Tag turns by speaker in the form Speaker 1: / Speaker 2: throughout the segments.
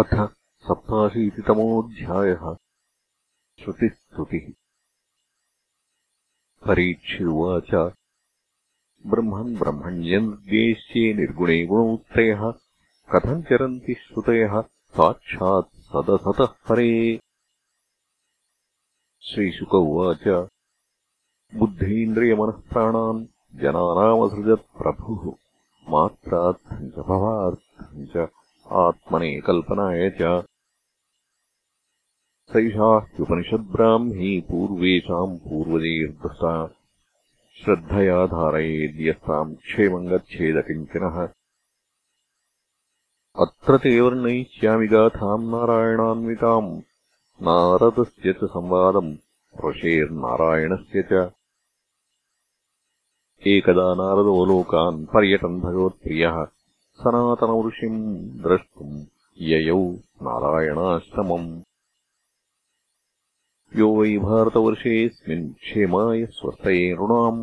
Speaker 1: अथ सप्ताशीतितमोऽध्यायः श्रुतिस्तुतिः। परीक्षिरुवाच। ब्रह्मन् ब्रह्मण्यन्देश्ये निर्गुणे गुणोत्तयः कथम् चरन्ति श्रुतयः साक्षात् सदसतः परे। श्रीशुक उवाच। बुद्धीन्द्रियमनःप्राणान् जनानामसृजत् प्रभुः मात्रार्थम् च भवार्थम् च कल्पनाय च सैषा ह्युपनिषद्ब्राह्मी पूर्वेषाम् पूर्वजैर्दृष्टा श्रद्धया धारयेद्यस्ताम् क्षेमम् गच्छेदकिञ्चनः अत्र ते वर्णयिष्यामि गाथाम् नारायणान्विताम्। नारदस्य च संवादम् ऋषेर्नारायणस्य च। एकदा नारदोलोकान् पर्यटन् भगवत्प्रियः। सनातनऋषिम् द्रष्टुम् ययौ नारायणाश्रमम् यो वै भारतवर्षेऽस्मिन् क्षेमाय स्वस्थये नृणाम्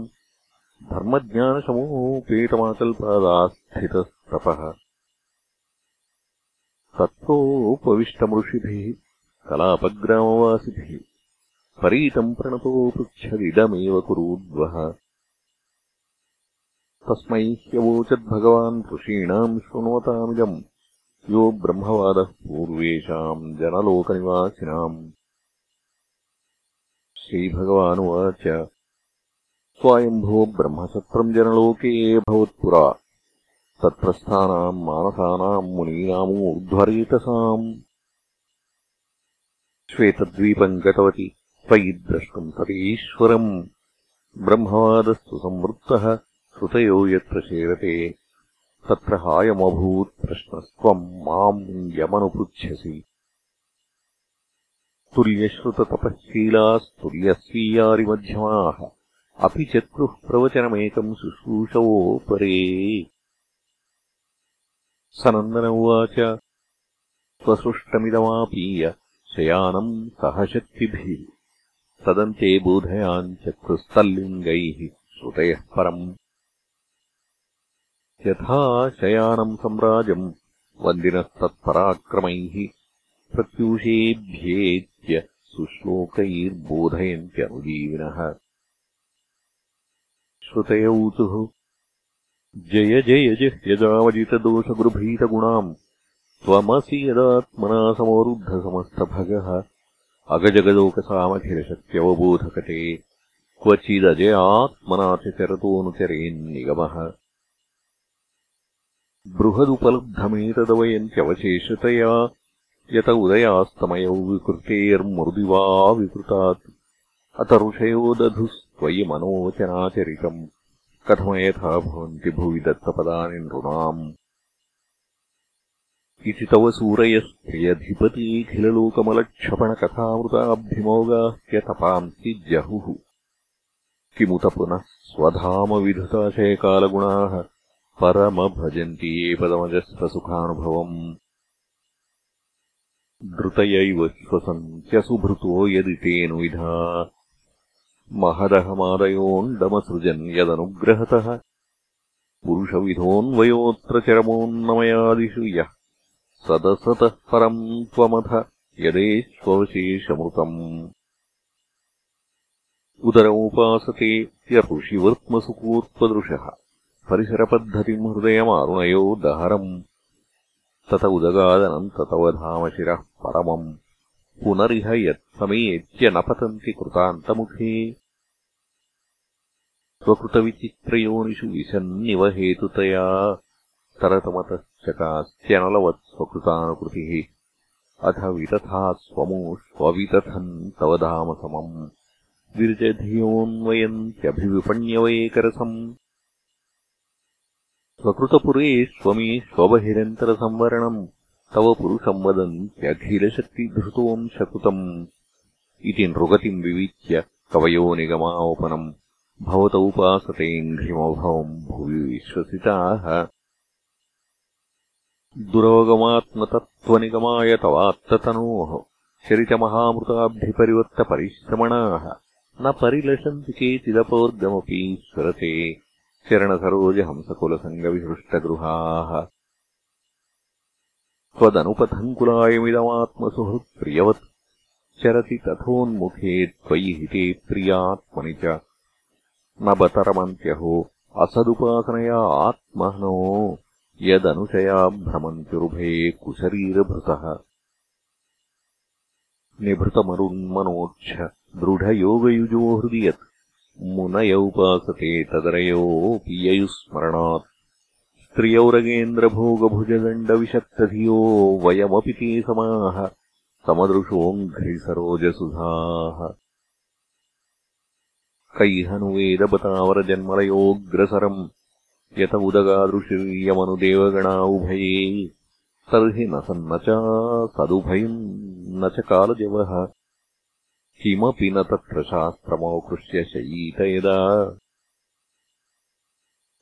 Speaker 1: धर्मज्ञानशमोपेतमाकल्पादास्थितस्तपः तत्रोपविष्टमृषिभिः कलापग्रामवासिभिः परीतम् प्रणतो पृच्छदिदमेव कुरूद्वः। तस्मै ह्यवोचद्भगवान् ऋषीणाम् शृण्वतामिदम् यो ब्रह्मवादः पूर्वेषाम् जनलोकनिवासिनाम्। श्रीभगवानुवाच। स्वायम्भो ब्रह्मसत्रम् जनलोके भवत्पुरा। तत्प्रस्थानाम् मानसानाम् मुनीनामूर्ध्वरेतसाम्। श्वेतद्वीपम् गतवति त्वयि द्रष्टुम् ततीश्वरम् ब्रह्मवादस्तु संवृत्तः श्रुतयो यत्र शेरते तत्र हायमभूत्प्रश्नस्त्वम् माम् यमनुपृच्छसि। तुल्यश्रुततपःशीलास्तुल्यस्वीयारिमध्यमाः अपि चक्रुः प्रवचनमेकम् शुश्रूषवोपरे। सनन्दन उवाच स्वसृष्टमिदमापीय शयानम् सहशक्तिभिः। तदन्ते बोधयाञ्चक्रुस्तल्लिङ्गैः श्रुतयः परम् यथा शयानम् सम्राजम् वन्दिनस्तत्पराक्रमैः प्रत्यूषेभ्येत्य सुश्लोकैर्बोधयन्त्यनुजीविनः। श्रुतयौतुः। जय जय जह्यजावजितदोषगृभीतगुणाम् त्वमसि यदात्मना समवरुद्धसमस्तभगः अगजगदोकसामखिलशक्त्यवबोधकते क्वचिदजयात्मना च चरतोऽनुचरेन्निगमः बृहदुपलब्धमेतदवयन्त्यवशेषतया यत उदयास्तमयौ विकृतेर्मृदिवा विकृतात्। अत ऋषयो दधुस्त्वयि मनोचनाचरितम् कथमयथा भवन्ति भुवि दत्तपदानि नृणाम्। इति तव सूरयस्त्रियधिपतीऽखिललोकमलक्षपणकथामृताभ्यमोगाह्यतपांसि जहुः। किमुत पुनः स्वधामविधुताशयकालगुणाः परमभजन्ति ये पदमजस्रसुखानुभवम् धृतयैव श्वसन्त्यसुभृतो यदि तेऽनुविधा महदहमादयोऽण्डमसृजन् यदनुग्रहतः। पुरुषविधोऽन्वयोऽत्र चरमोन्नमयादिषु यः सदसतः परम् त्वमथ यदेष्वशेषमृतम् उदरमुपासते ऋषिवर्त्मसुकोत्पदृशः परिसरपद्धतिम् हृदयमारुणयो दहरम्। तत उदगादनन्ततवधामशिरः परमम्। पुनरिह यत्समेत्य न पतन्ति कृतान्तमुखे। स्वकृतविचित्रयोनिषु विशन्निवहेतुतया तरतमतश्चकास्त्यनलवत्स्वकृतानुकृतिः अथ वितथा स्वमोष्ववितथन् तव धामसमम् विरजधियोऽन्वयन्त्यभिविपण्यवैकरसम् स्वकृतपुरेष्वमेष्वबहिरन्तरसंवरणम् तव पुरुषम् वदन्त्यखिलशक्तिधृतोऽंशकृतम् इति नृगतिम् विविच्य कवयो निगमावपनम्। भवत उपासतेऽङ्घ्रिमभवम् भुवि विश्वसिताः। दुरोगमात्मतत्त्वनिगमाय तवात्ततनोः चरितमहामृताभ्यपरिवर्तपरिश्रमणाः न परिलषन्ति चेतिदपोर्गमपीश्वरते चरणसरोजहंसकुलसङ्गविहृष्टगृहाः त्वदनुपथङ्कुलायमिदमात्मसुहृत्प्रियवत्। चरति तथोन्मुखे त्वयि हिते प्रियात्मनि च। न बतरमन्त्यहो असदुपासनया आत्मनो यदनुशया भ्रमन्त्युरुभे कुशरीरभृतः। निभृतमरुन्मनोच्छ दृढयोगयुजो हृदि यत् मुनय उपासते तदरयोऽपि ययुस्मरणात्। स्त्रियौरगेन्द्रभोगभुजदण्डविशक्तधियो वयमपि ते समाः समदृशोऽङ्घ्रिसरोजसुधाः। कैहनुवेदपतावरजन्मलयोऽग्रसरम्। यत उदगादृशिर्यमनुदेवगणा उभये। तर्हि न सन्न च सदुभयम् न च कालजवः किमपि न तत्र शास्त्रमोकृष्य शयीत यदा।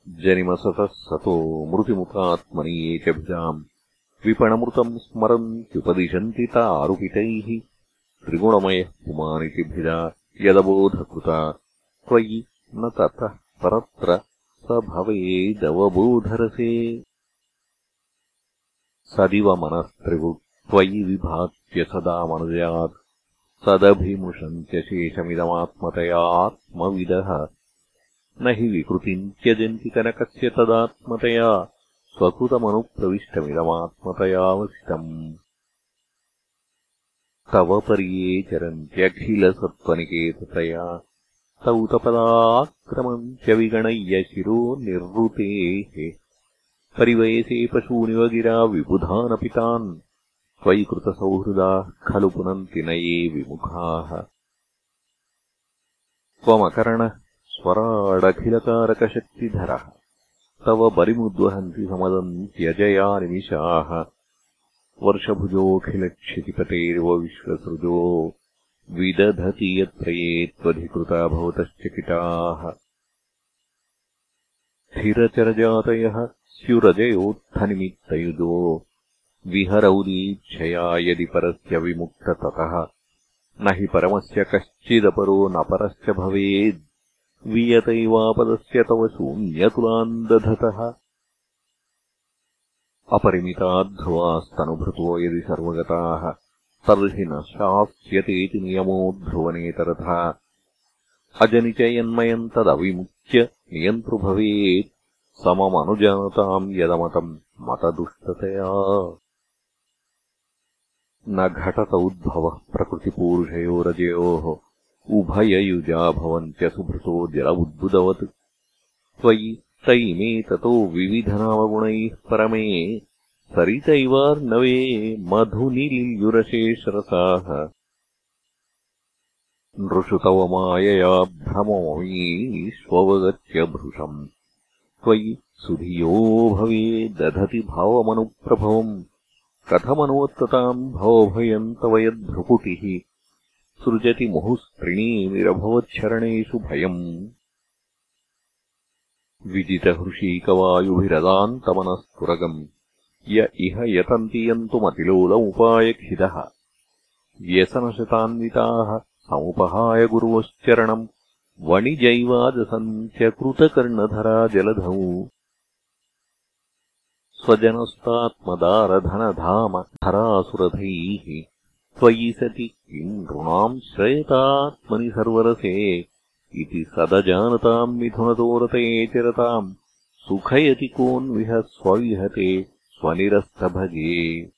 Speaker 1: जनिमसतः सतो मृतिमुखात्मनि एकभिजाम् विपणमृतम् स्मरन्त्युपदिशन्ति तारुपितैः। त्रिगुणमयः पुमानिति भिजा यदबोधकृता। त्वयि न ततः परत्र स भवेदवबोधरसे। सदिव मनस्त्रिवु त्वयि विभात्य सदा मनुजात् सदभिमुषन्त्यशेषमिदमात्मतया आत्मविदः। न हि विकृतिम् त्यजन्ति कनकस्य तदात्मतया स्वकृतमनुप्रविष्टमिदमात्मतयावसितम् तव पर्ये चरन्त्यखिलसत्त्वनिकेततया तौ तपदाक्रमन्त्यविगणय्य शिरो निर्वृतेः। परिवयसे पशूनिव गिरा विबुधानपि तान् त्वयि कृतसौहृदाः खलु पुनन्ति न ये विमुखाः। त्वमकरणः स्वराडखिलकारकशक्तिधरः तव परिमुद्वहन्ति समदन्त्यजया निमिषाः। वर्षभुजोऽखिलक्षितिपतेरिव विश्वसृजो। विदधति यत्र ये त्वधिकृता भवतश्चकिटाः। स्थिरचरजातयः स्युरजयोत्थनिमित्तयुजो। विहरौदीक्षया यदि परस्य विमुक्तततः न हि परमस्य कश्चिदपरो न परश्च भवेद्। वियतैवापदस्य तव शून्यतुलाम् दधतः अपरिमिताध्रुवास्तनुभृतो यदि सर्वगताः। तर्हि न शास्यतेति नियमो ध्रुवनेतरथा। अजनि च यन्मयम् तदविमुच्य नियन्तृ भवेत्। सममनुजानताम् यदमतम् मतदुष्टतया न घटत प्रकृतिपूरुषयोरजयोः। उभययुजा भवन्त्यसुभृतो जल उद्बुदवत् त्वयि तैमे ततो विविधनामगुणैः परमे सरितैवार्णवे मधुनिलियुरशेषरसाः नृषु तव मायया भ्रमममीष्ववगत्य भृशम्। त्वयि सुधियो भवे दधति भावमनुप्रभवम् कथमनुवर्तताम् भवभयम् तव यद्भ्रुकुटिः सृजति मुहुस्त्रिणीमिरभवच्छरणेषु भयम्। विजितहृषीकवायुभिरदान्तमनस्तुरगम्। य इह यतन्ति यन्तुमतिलोलमुपायखिदः। व्यसनशतान्विताः समुपहाय गुरुवश्चरणम्। वणिजैवाजसन्त्यकृतकर्णधरा जलधौ स्वजनस्तात्मदारधनधाम धरासुरथैः त्वयि सति किम् नृणाम् श्रयतात्मनि सर्वरसे। इति सदजानताम् मिथुनतोरते चरताम् सुखयति कोन्विह स्वविहते स्वनिरस्तभगे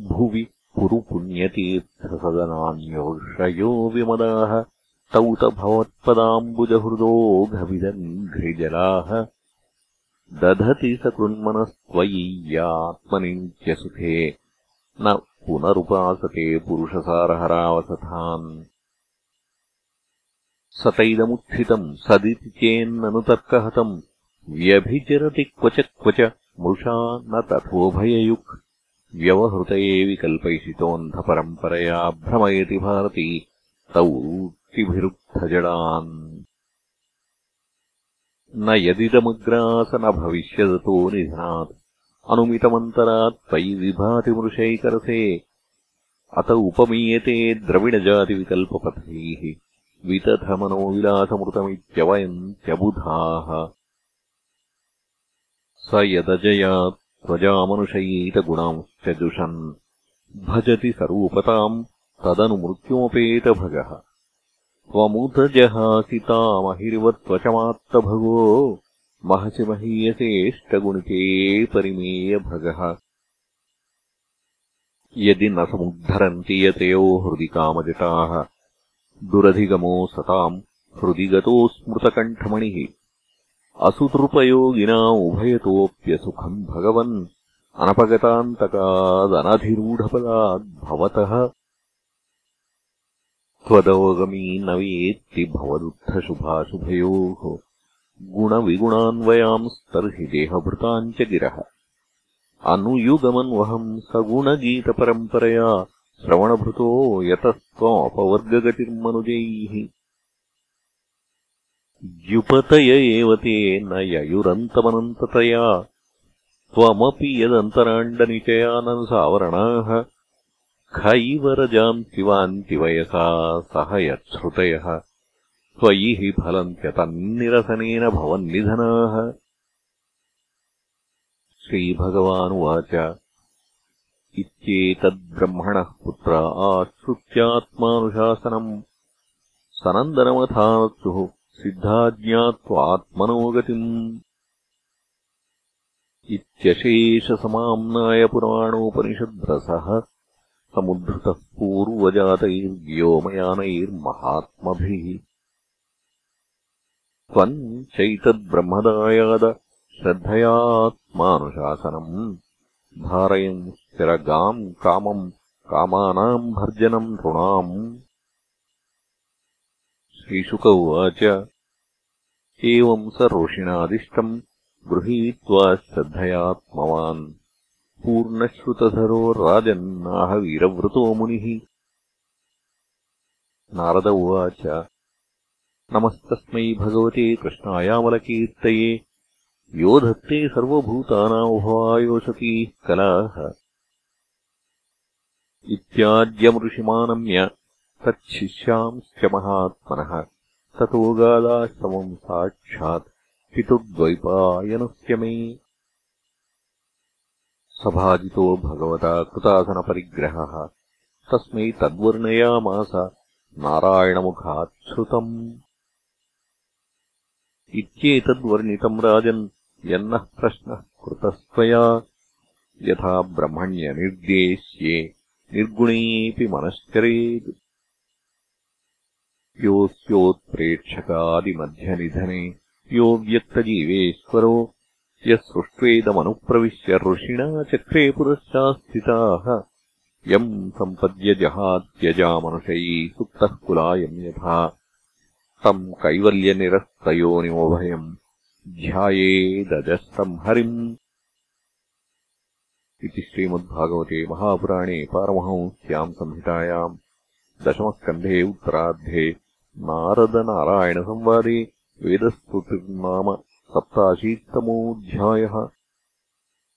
Speaker 1: भुवि पुरुपुण्यतीर्थसदनान्योषयो विमदाः। तौत भवत्पदाम्बुजहृदोघविदङ्घ्रिजलाः दधति सकृन्मनस्त्वयि यात्मनित्यसुखे न पुनरुपासते पुरुषसारहरावसथान्। सतैदमुत्थितम् सदिति चेन्ननुतर्कहतम् व्यभिचरति क्वच क्वच मृषा न तथोभययुक्। व्यवहृत एवि कल्पैषितोऽन्धपरम्परया भ्रमयति भारती तौ वृत्तिभिरुक्थजडान् न यदिदमग्रास न भविष्यदतो निधनात् अनुमितमन्तरात् त्वयि विभाति मृषैकरसे। अत उपमीयते द्रविणजातिविकल्पपथैः। वितथमनोविलासमृतमित्यवयन्त्यबुधाः स यदजयात् त्वजामनुषयीतगुणांश्च जुषन्। भजति सरूपताम् तदनु मृत्युमपेतभगः त्वमुदजहासितामहिर्वत्त्वचमात्तभगो महसि महीयसेष्टगुणिते परिमेयभगः यदि न समुद्धरन्ति यतयो हृदि कामजटाः दुरधिगमो सताम् हृदि गतो स्मृतकण्ठमणिः। असुतृपयोगिना उभयतोऽप्यसुखम् भगवन् अनपगतान्तकादनधिरूढपदाद्भवतः त्वदवगमी न वेत्ति भवदुत्थशुभाशुभयोः गुणविगुणान्वयांस्तर्हि देहभृताम् च गिरः। अनुयुगमन्वहम् सगुणगीतपरम्परया श्रवणभृतो यतस्त्वमपवर्गगतिर्मनुजैः द्युपतय एव ते न ययुरन्तमनन्ततया त्वमपि यदन्तराण्डनिचयाननुसावरणाः खैवरजान्तिवान्तिवयसा सह यच्छ्रुतयः त्वयि हि फलन्त्यतन्निरसनेन भवन्निधनाः श्रीभगवानुवाच। इत्येतद्ब्रह्मणः पुत्र आश्रुत्यात्मानुशासनम्। सनन्दनमथानत्सुः सिद्धाज्ञात्वात्मनो गतिम् इत्यशेषसमाम्नायपुराणोपनिषद्रसः समुद्धृतः पूर्वजातैर्व्योमयानैर्महात्मभिः त्वम् चैतद्ब्रह्मदायाद श्रद्धयात्मानुशासनम् धारयन् स्थिरगाम् कामम् कामानाम् भर्जनम् नृणाम् श्रीशुक उवाच एवम् स रोषिणादिष्टम् गृहीत्वा श्रद्धयात्मवान् पूर्णश्रुतधरो राजन्नाह वीरव्रतो मुनिः। नारद उवाच नमस्तस्मै भगवते कृष्णायामलकीर्तये। यो धत्ते सर्वभूतानामुभवायोषतीः कलाः। इत्याद्यमृषिमानम्य तच्छिष्यांश्च महात्मनः। ततो गादाश्रमम् साक्षात् पितुर्द्वैपायनस्य मे सभाजितो भगवता कृतासनपरिग्रहः। तस्मै तद्वर्णयामास नारायणमुखाच्छ्रुतम्। इत्येतद्वर्णितम् राजन् यन्नः प्रश्नः कृतस्त्वया। यथा ब्रह्मण्यनिर्देश्ये निर्गुणेऽपि मनश्चरेत्। योऽस्योत्प्रेक्षकादिमध्यनिधने यो व्यक्तजीवेश्वरो यः सृष्ट्वेदमनुप्रविश्य ऋषिणा चक्रे पुरश्चास्थिताः यम् सम्पद्य जहात्यजामनुषयी सुप्तः कुलायम् यथा। तम् कैवल्यनिरस्तयोनिमोभयम् ध्यायेदजस्तम् हरिम्। इति श्रीमद्भागवते महापुराणे पारमहंस्याम् संहितायाम् दशमस्कन्धे उत्तरार्धे नारदनारायणसंवादे वेदस्तुतिर्नाम सप्ताशीत्तमोऽध्यायः